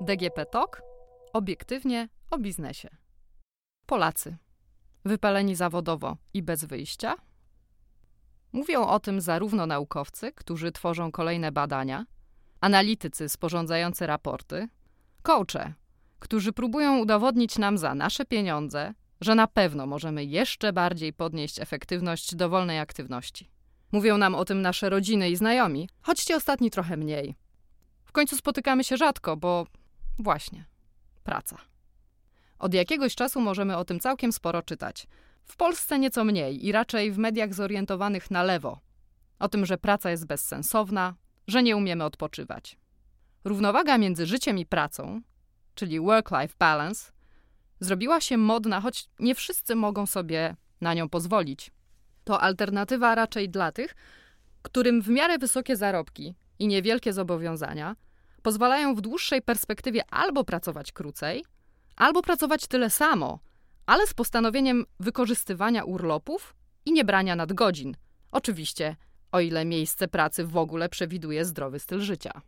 DGP TOK obiektywnie o biznesie. Polacy wypaleni zawodowo i bez wyjścia? Mówią o tym zarówno naukowcy, którzy tworzą kolejne badania, analitycy sporządzający raporty, coache, którzy próbują udowodnić nam za nasze pieniądze, że na pewno możemy jeszcze bardziej podnieść efektywność dowolnej aktywności. Mówią nam o tym nasze rodziny i znajomi, choćcie ostatni trochę mniej. W końcu spotykamy się rzadko, bo właśnie praca. Od jakiegoś czasu możemy o tym całkiem sporo czytać. W Polsce nieco mniej i raczej w mediach zorientowanych na lewo. O tym, że praca jest bezsensowna, że nie umiemy odpoczywać. Równowaga między życiem i pracą, czyli work-life balance, zrobiła się modna, choć nie wszyscy mogą sobie na nią pozwolić. To alternatywa raczej dla tych, którym w miarę wysokie zarobki i niewielkie zobowiązania pozwalają w dłuższej perspektywie albo pracować krócej, albo pracować tyle samo, ale z postanowieniem wykorzystywania urlopów i niebrania nadgodzin. Oczywiście, o ile miejsce pracy w ogóle przewiduje zdrowy styl życia.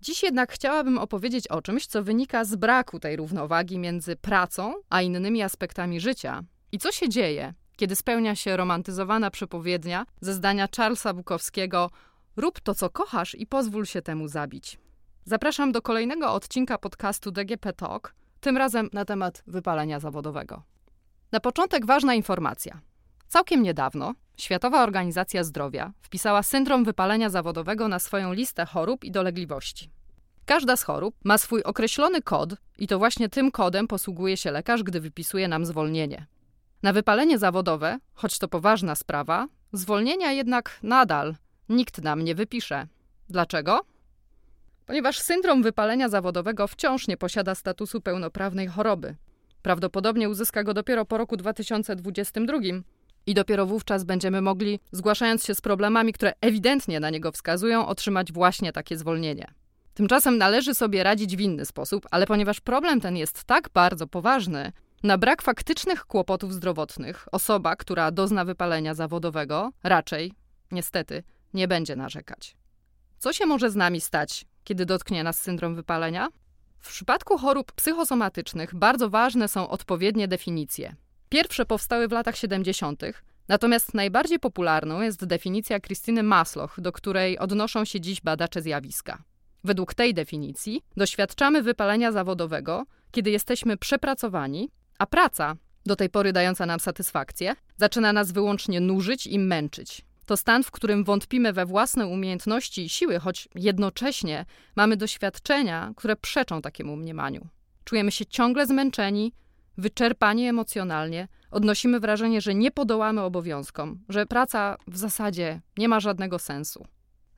Dziś jednak chciałabym opowiedzieć o czymś, co wynika z braku tej równowagi między pracą a innymi aspektami życia. I co się dzieje, kiedy spełnia się romantyzowana przepowiednia ze zdania Charlesa Bukowskiego: Rób to, co kochasz i pozwól się temu zabić. Zapraszam do kolejnego odcinka podcastu DGP Talk, tym razem na temat wypalenia zawodowego. Na początek ważna informacja. Całkiem niedawno Światowa Organizacja Zdrowia wpisała syndrom wypalenia zawodowego na swoją listę chorób i dolegliwości. Każda z chorób ma swój określony kod i to właśnie tym kodem posługuje się lekarz, gdy wypisuje nam zwolnienie. Na wypalenie zawodowe, choć to poważna sprawa, zwolnienia jednak nadal nikt nam nie wypisze. Dlaczego? ponieważ syndrom wypalenia zawodowego wciąż nie posiada statusu pełnoprawnej choroby. Prawdopodobnie uzyska go dopiero po roku 2022 i dopiero wówczas będziemy mogli, zgłaszając się z problemami, które ewidentnie na niego wskazują, otrzymać właśnie takie zwolnienie. Tymczasem należy sobie radzić w inny sposób, ale ponieważ problem ten jest tak bardzo poważny, na brak faktycznych kłopotów zdrowotnych osoba, która dozna wypalenia zawodowego, raczej, niestety, nie będzie narzekać. Co się może z nami stać, kiedy dotknie nas syndrom wypalenia? W przypadku chorób psychosomatycznych bardzo ważne są odpowiednie definicje. Pierwsze powstały w latach 70., natomiast najbardziej popularną jest definicja Krystyny Masloch, do której odnoszą się dziś badacze zjawiska. Według tej definicji doświadczamy wypalenia zawodowego, kiedy jesteśmy przepracowani, a praca, do tej pory dająca nam satysfakcję, zaczyna nas wyłącznie nużyć i męczyć. To stan, w którym wątpimy we własne umiejętności i siły, choć jednocześnie mamy doświadczenia, które przeczą takiemu mniemaniu. Czujemy się ciągle zmęczeni, wyczerpani emocjonalnie, odnosimy wrażenie, że nie podołamy obowiązkom, że praca w zasadzie nie ma żadnego sensu.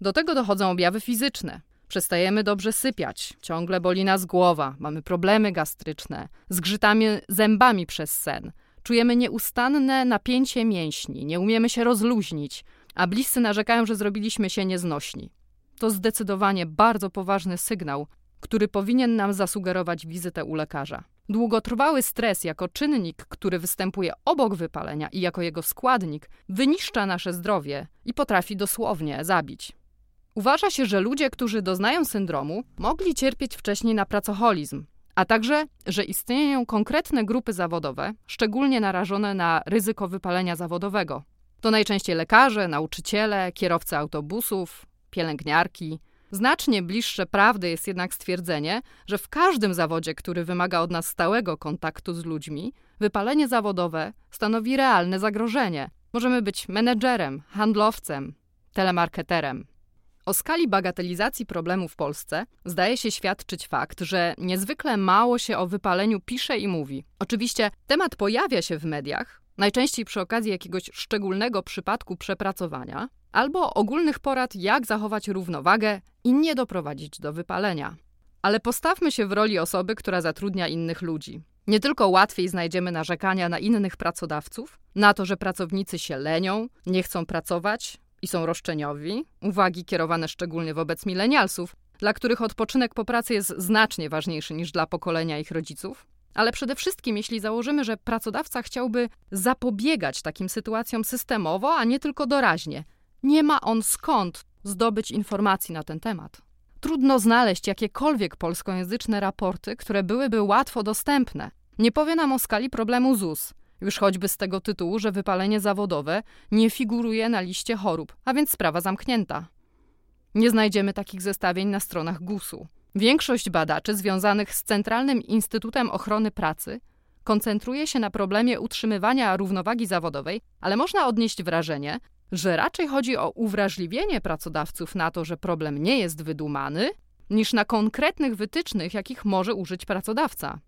Do tego dochodzą objawy fizyczne. Przestajemy dobrze sypiać, ciągle boli nas głowa, mamy problemy gastryczne, zgrzytamy zębami przez sen, czujemy nieustanne napięcie mięśni, nie umiemy się rozluźnić, a bliscy narzekają, że zrobiliśmy się nieznośni. To zdecydowanie bardzo poważny sygnał, który powinien nam zasugerować wizytę u lekarza. Długotrwały stres jako czynnik, który występuje obok wypalenia i jako jego składnik, wyniszcza nasze zdrowie i potrafi dosłownie zabić. Uważa się, że ludzie, którzy doznają syndromu, mogli cierpieć wcześniej na pracoholizm, a także, że istnieją konkretne grupy zawodowe, szczególnie narażone na ryzyko wypalenia zawodowego, to najczęściej lekarze, nauczyciele, kierowcy autobusów, pielęgniarki. Znacznie bliższe prawdy jest jednak stwierdzenie, że w każdym zawodzie, który wymaga od nas stałego kontaktu z ludźmi, wypalenie zawodowe stanowi realne zagrożenie. Możemy być menedżerem, handlowcem, telemarketerem. O skali bagatelizacji problemu w Polsce zdaje się świadczyć fakt, że niezwykle mało się o wypaleniu pisze i mówi. Oczywiście temat pojawia się w mediach, najczęściej przy okazji jakiegoś szczególnego przypadku przepracowania, albo ogólnych porad, jak zachować równowagę i nie doprowadzić do wypalenia. Ale postawmy się w roli osoby, która zatrudnia innych ludzi. Nie tylko łatwiej znajdziemy narzekania na innych pracodawców, na to, że pracownicy się lenią, nie chcą pracować i są roszczeniowi, uwagi kierowane szczególnie wobec milenialsów, dla których odpoczynek po pracy jest znacznie ważniejszy niż dla pokolenia ich rodziców, Ale przede wszystkim, jeśli założymy, że pracodawca chciałby zapobiegać takim sytuacjom systemowo, a nie tylko doraźnie, nie ma on skąd zdobyć informacji na ten temat. Trudno znaleźć jakiekolwiek polskojęzyczne raporty, które byłyby łatwo dostępne. Nie powie nam o skali problemu ZUS, już choćby z tego tytułu, że wypalenie zawodowe nie figuruje na liście chorób, a więc sprawa zamknięta. Nie znajdziemy takich zestawień na stronach GUS-u. Większość badaczy związanych z Centralnym Instytutem Ochrony Pracy koncentruje się na problemie utrzymywania równowagi zawodowej, ale można odnieść wrażenie, że raczej chodzi o uwrażliwienie pracodawców na to, że problem nie jest wydumany, niż na konkretnych wytycznych, jakich może użyć pracodawca.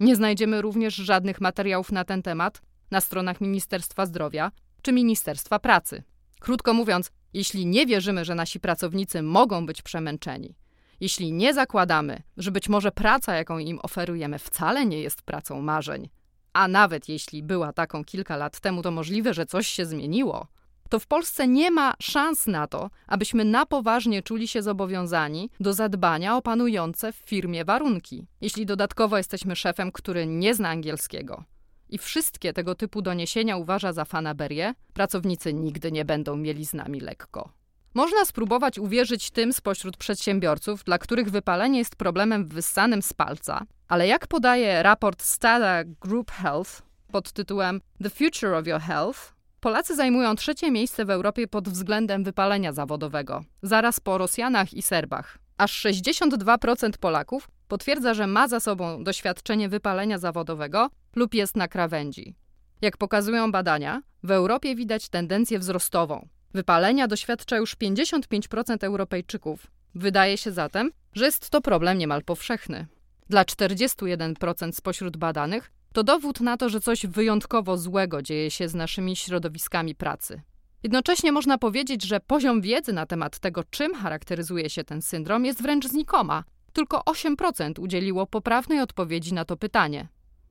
Nie znajdziemy również żadnych materiałów na ten temat na stronach Ministerstwa Zdrowia czy Ministerstwa Pracy. Krótko mówiąc, jeśli nie wierzymy, że nasi pracownicy mogą być przemęczeni, jeśli nie zakładamy, że być może praca, jaką im oferujemy, wcale nie jest pracą marzeń, a nawet jeśli była taką kilka lat temu, to możliwe, że coś się zmieniło, to w Polsce nie ma szans na to, abyśmy na poważnie czuli się zobowiązani do zadbania o panujące w firmie warunki. Jeśli dodatkowo jesteśmy szefem, który nie zna angielskiego i wszystkie tego typu doniesienia uważa za fanaberię, pracownicy nigdy nie będą mieli z nami lekko. Można spróbować uwierzyć tym spośród przedsiębiorców, dla których wypalenie jest problemem wyssanym z palca, ale jak podaje raport Stada Group Health pod tytułem The Future of Your Health, Polacy zajmują trzecie miejsce w Europie pod względem wypalenia zawodowego, zaraz po Rosjanach i Serbach. Aż 62% Polaków potwierdza, że ma za sobą doświadczenie wypalenia zawodowego lub jest na krawędzi. Jak pokazują badania, w Europie widać tendencję wzrostową. Wypalenia doświadcza już 55% Europejczyków. Wydaje się zatem, że jest to problem niemal powszechny. Dla 41% spośród badanych to dowód na to, że coś wyjątkowo złego dzieje się z naszymi środowiskami pracy. Jednocześnie można powiedzieć, że poziom wiedzy na temat tego, czym charakteryzuje się ten syndrom, jest wręcz znikoma. Tylko 8% udzieliło poprawnej odpowiedzi na to pytanie.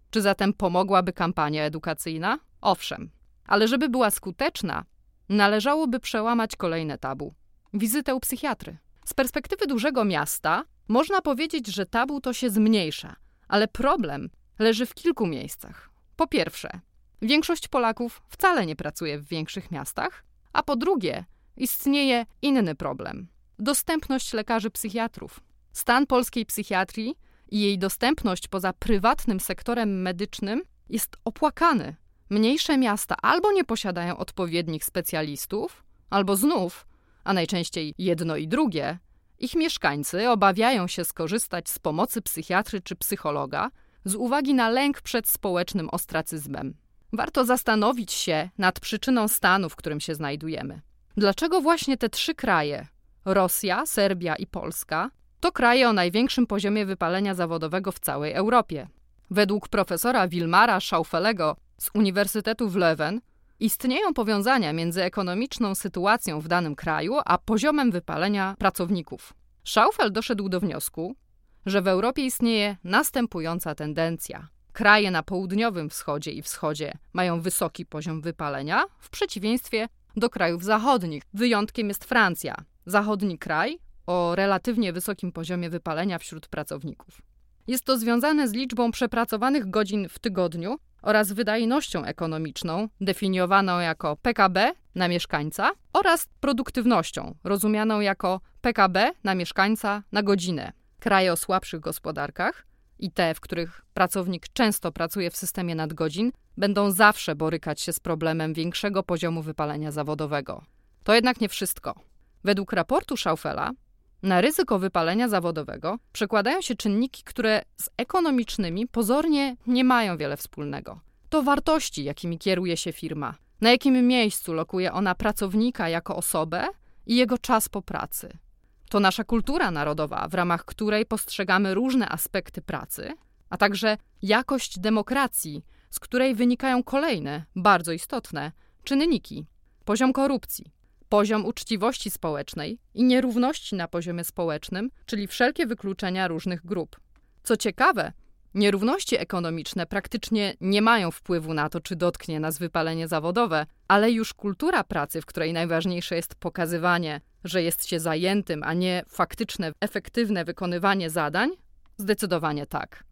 Czy zatem pomogłaby kampania edukacyjna? Owszem. Ale żeby była skuteczna, należałoby przełamać kolejne tabu wizytę u psychiatry. Z perspektywy dużego miasta można powiedzieć, że tabu to się zmniejsza, ale problem leży w kilku miejscach. Po pierwsze, większość Polaków wcale nie pracuje w większych miastach, a po drugie, istnieje inny problem dostępność lekarzy psychiatrów. Stan polskiej psychiatrii i jej dostępność poza prywatnym sektorem medycznym jest opłakany. Mniejsze miasta albo nie posiadają odpowiednich specjalistów, albo znów, a najczęściej jedno i drugie, ich mieszkańcy obawiają się skorzystać z pomocy psychiatry czy psychologa, z uwagi na lęk przed społecznym ostracyzmem. Warto zastanowić się nad przyczyną stanu, w którym się znajdujemy. Dlaczego właśnie te trzy kraje Rosja, Serbia i Polska to kraje o największym poziomie wypalenia zawodowego w całej Europie? Według profesora Wilmara Schaufelego z Uniwersytetu w Leuven istnieją powiązania między ekonomiczną sytuacją w danym kraju a poziomem wypalenia pracowników. Schaufel doszedł do wniosku, że w Europie istnieje następująca tendencja. Kraje na południowym wschodzie i wschodzie mają wysoki poziom wypalenia, w przeciwieństwie do krajów zachodnich. Wyjątkiem jest Francja, zachodni kraj o relatywnie wysokim poziomie wypalenia wśród pracowników. Jest to związane z liczbą przepracowanych godzin w tygodniu oraz wydajnością ekonomiczną, definiowaną jako PKB na mieszkańca, oraz produktywnością, rozumianą jako PKB na mieszkańca na godzinę. Kraje o słabszych gospodarkach i te, w których pracownik często pracuje w systemie nadgodzin, będą zawsze borykać się z problemem większego poziomu wypalenia zawodowego. To jednak nie wszystko. Według raportu Schaufela na ryzyko wypalenia zawodowego przekładają się czynniki, które z ekonomicznymi pozornie nie mają wiele wspólnego. To wartości, jakimi kieruje się firma, na jakim miejscu lokuje ona pracownika jako osobę i jego czas po pracy. To nasza kultura narodowa, w ramach której postrzegamy różne aspekty pracy, a także jakość demokracji, z której wynikają kolejne, bardzo istotne czynniki: poziom korupcji, poziom uczciwości społecznej i nierówności na poziomie społecznym, czyli wszelkie wykluczenia różnych grup. Co ciekawe, nierówności ekonomiczne praktycznie nie mają wpływu na to, czy dotknie nas wypalenie zawodowe, ale już kultura pracy, w której najważniejsze jest pokazywanie, że jest się zajętym, a nie faktyczne, efektywne wykonywanie zadań, zdecydowanie tak.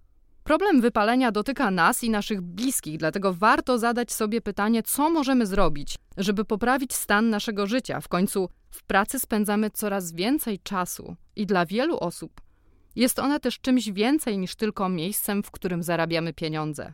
Problem wypalenia dotyka nas i naszych bliskich, dlatego warto zadać sobie pytanie, co możemy zrobić, żeby poprawić stan naszego życia. W końcu w pracy spędzamy coraz więcej czasu i dla wielu osób jest ona też czymś więcej niż tylko miejscem, w którym zarabiamy pieniądze.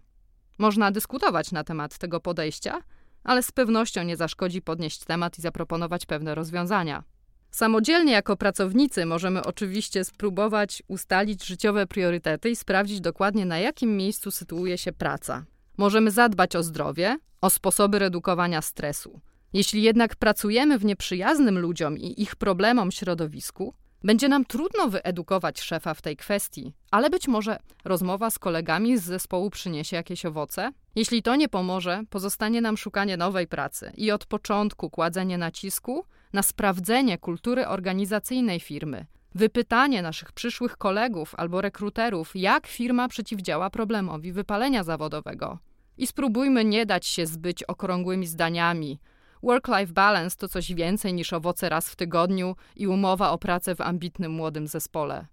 Można dyskutować na temat tego podejścia, ale z pewnością nie zaszkodzi podnieść temat i zaproponować pewne rozwiązania. Samodzielnie jako pracownicy możemy oczywiście spróbować ustalić życiowe priorytety i sprawdzić dokładnie na jakim miejscu sytuuje się praca. Możemy zadbać o zdrowie, o sposoby redukowania stresu. Jeśli jednak pracujemy w nieprzyjaznym ludziom i ich problemom środowisku, będzie nam trudno wyedukować szefa w tej kwestii, ale być może rozmowa z kolegami z zespołu przyniesie jakieś owoce. Jeśli to nie pomoże, pozostanie nam szukanie nowej pracy i od początku kładzenie nacisku na sprawdzenie kultury organizacyjnej firmy, wypytanie naszych przyszłych kolegów albo rekruterów, jak firma przeciwdziała problemowi wypalenia zawodowego. I spróbujmy nie dać się zbyć okrągłymi zdaniami, Work-life balance to coś więcej niż owoce raz w tygodniu i umowa o pracę w ambitnym młodym zespole.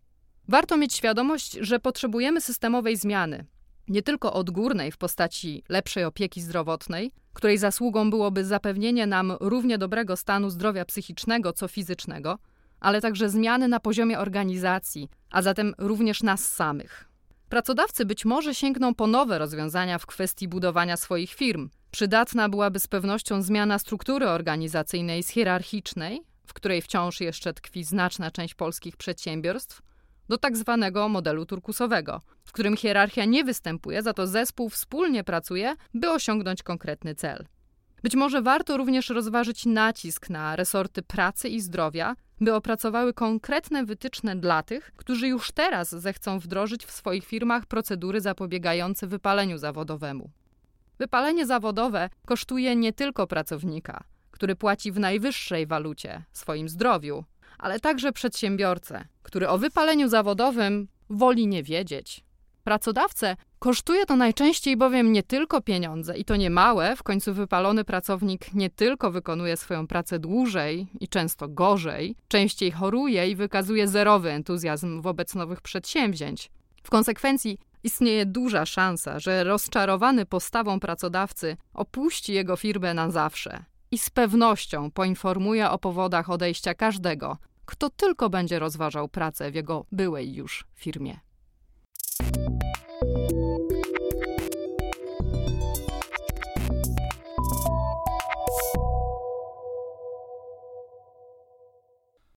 Warto mieć świadomość, że potrzebujemy systemowej zmiany. Nie tylko odgórnej w postaci lepszej opieki zdrowotnej, której zasługą byłoby zapewnienie nam równie dobrego stanu zdrowia psychicznego co fizycznego, ale także zmiany na poziomie organizacji, a zatem również nas samych. Pracodawcy być może sięgną po nowe rozwiązania w kwestii budowania swoich firm, Przydatna byłaby z pewnością zmiana struktury organizacyjnej z hierarchicznej, w której wciąż jeszcze tkwi znaczna część polskich przedsiębiorstw, do tak zwanego modelu turkusowego, w którym hierarchia nie występuje, za to zespół wspólnie pracuje, by osiągnąć konkretny cel. Być może warto również rozważyć nacisk na resorty pracy i zdrowia, by opracowały konkretne wytyczne dla tych, którzy już teraz zechcą wdrożyć w swoich firmach procedury zapobiegające wypaleniu zawodowemu. Wypalenie zawodowe kosztuje nie tylko pracownika, który płaci w najwyższej walucie swoim zdrowiu, ale także przedsiębiorcę, który o wypaleniu zawodowym woli nie wiedzieć. Pracodawcę kosztuje to najczęściej bowiem nie tylko pieniądze i to nie małe, w końcu wypalony pracownik nie tylko wykonuje swoją pracę dłużej i często gorzej, częściej choruje i wykazuje zerowy entuzjazm wobec nowych przedsięwzięć. W konsekwencji Istnieje duża szansa, że rozczarowany postawą pracodawcy opuści jego firmę na zawsze i z pewnością poinformuje o powodach odejścia każdego, kto tylko będzie rozważał pracę w jego byłej już firmie.